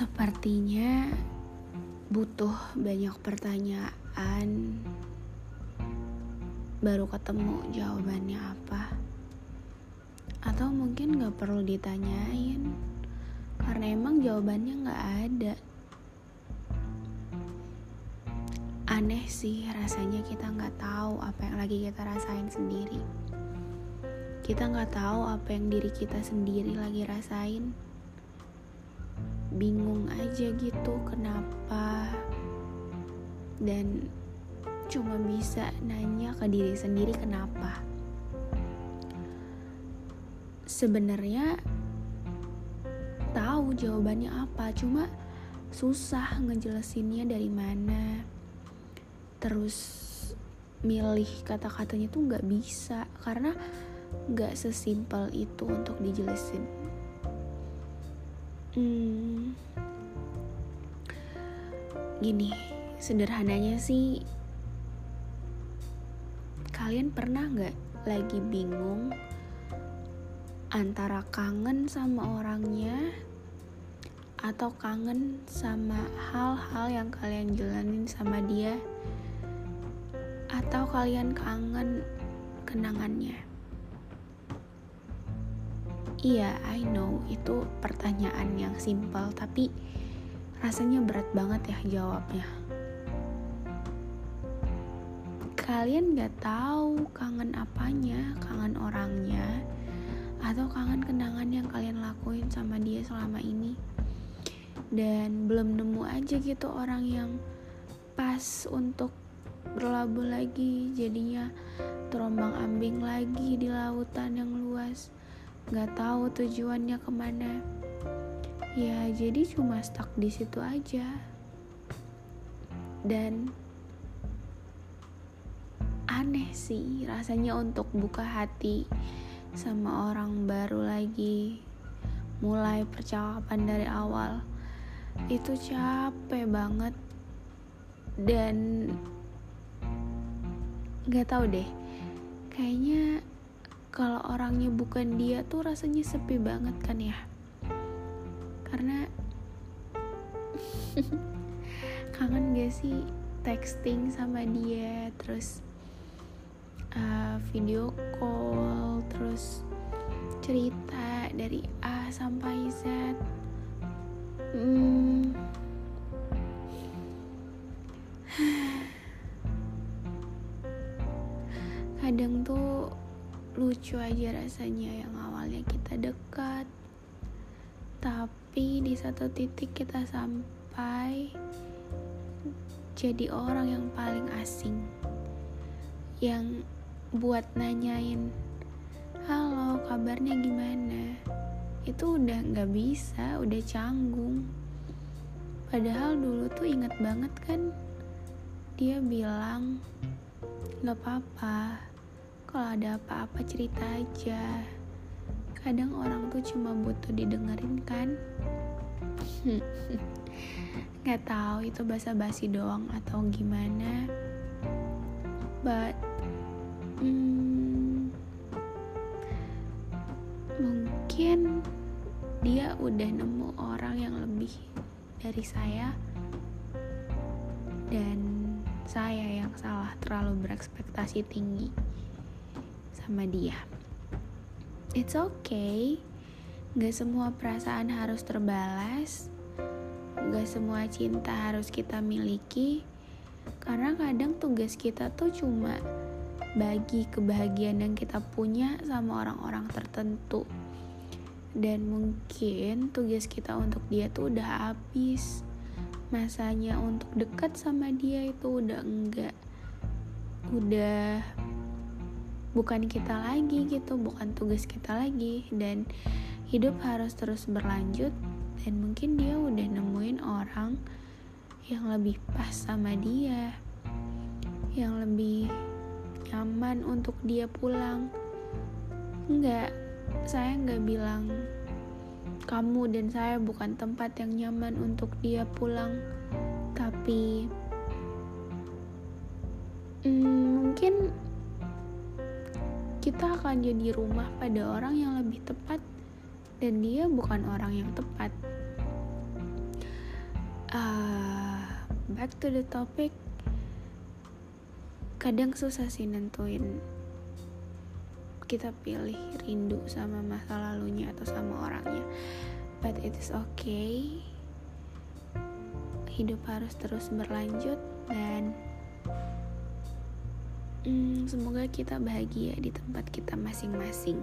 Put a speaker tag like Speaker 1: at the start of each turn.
Speaker 1: Sepertinya butuh banyak pertanyaan baru ketemu jawabannya apa. Atau mungkin gak perlu ditanyain karena emang jawabannya gak ada. Aneh sih rasanya kita gak tahu apa yang lagi kita rasain sendiri. Kita gak tahu apa yang diri kita sendiri lagi rasain bingung aja gitu kenapa? Dan cuma bisa nanya ke diri sendiri kenapa? Sebenarnya tahu jawabannya apa cuma susah ngejelasinnya dari mana. Terus milih kata-katanya tuh nggak bisa karena nggak sesimpel itu untuk dijelasin hmm, gini sederhananya sih kalian pernah nggak lagi bingung antara kangen sama orangnya atau kangen sama hal-hal yang kalian jalanin sama dia? Atau kalian kangen kenangannya Iya, I know itu pertanyaan yang simpel, tapi rasanya berat banget ya jawabnya. Kalian gak tahu kangen apanya, kangen orangnya, atau kangen kenangan yang kalian lakuin sama dia selama ini. Dan belum nemu aja gitu orang yang pas untuk berlabuh lagi, jadinya terombang ambing lagi di lautan yang luas nggak tahu tujuannya ke mana. Ya jadi cuma stuck di situ aja. Dan aneh sih rasanya untuk buka hati sama orang baru lagi. Mulai percakapan dari awal. Itu capek banget. Dan nggak tahu deh. Kayaknya kalau orangnya bukan dia tuh rasanya sepi banget kan ya? Karena kangen gak sih texting sama dia? Terus uh, video call terus cerita dari A sampai Z. Hmm. kadang tuh lucu aja rasanya yang awalnya kita dekat. Tapi di satu titik kita sampai jadi orang yang paling asing. Yang buat nanyain halo kabarnya gimana? Itu udah nggak bisa udah canggung. Padahal dulu tuh inget banget kan dia bilang nggak apa-apa kalau ada apa-apa cerita aja. Kadang orang tuh cuma butuh didengerin kan? Nggak tahu itu basa-basi doang atau gimana. But hmm, mungkin dia udah nemu orang yang lebih dari saya dan saya yang salah terlalu berekspektasi tinggi sama dia. It's okay, gak semua perasaan harus terbalas, gak semua cinta harus kita miliki, karena kadang tugas kita tuh cuma bagi kebahagiaan yang kita punya sama orang-orang tertentu. Dan mungkin tugas kita untuk dia tuh udah habis. Masanya untuk dekat sama dia itu udah enggak. Udah bukan kita lagi gitu bukan tugas kita lagi. Dan hidup harus terus berlanjut dan mungkin dia udah nemuin orang yang lebih pas sama dia yang lebih nyaman untuk dia pulang. Enggak saya nggak bilang kamu dan saya bukan tempat yang nyaman untuk dia pulang. Tapi kita akan jadi rumah pada orang yang lebih tepat dan dia bukan orang yang tepat. uh, back to the topic. Kadang susah sih nentuin kita pilih rindu sama masa lalunya atau sama orangnya. But it is okay. Hidup harus terus berlanjut hmm, semoga kita bahagia di tempat kita masing-masing.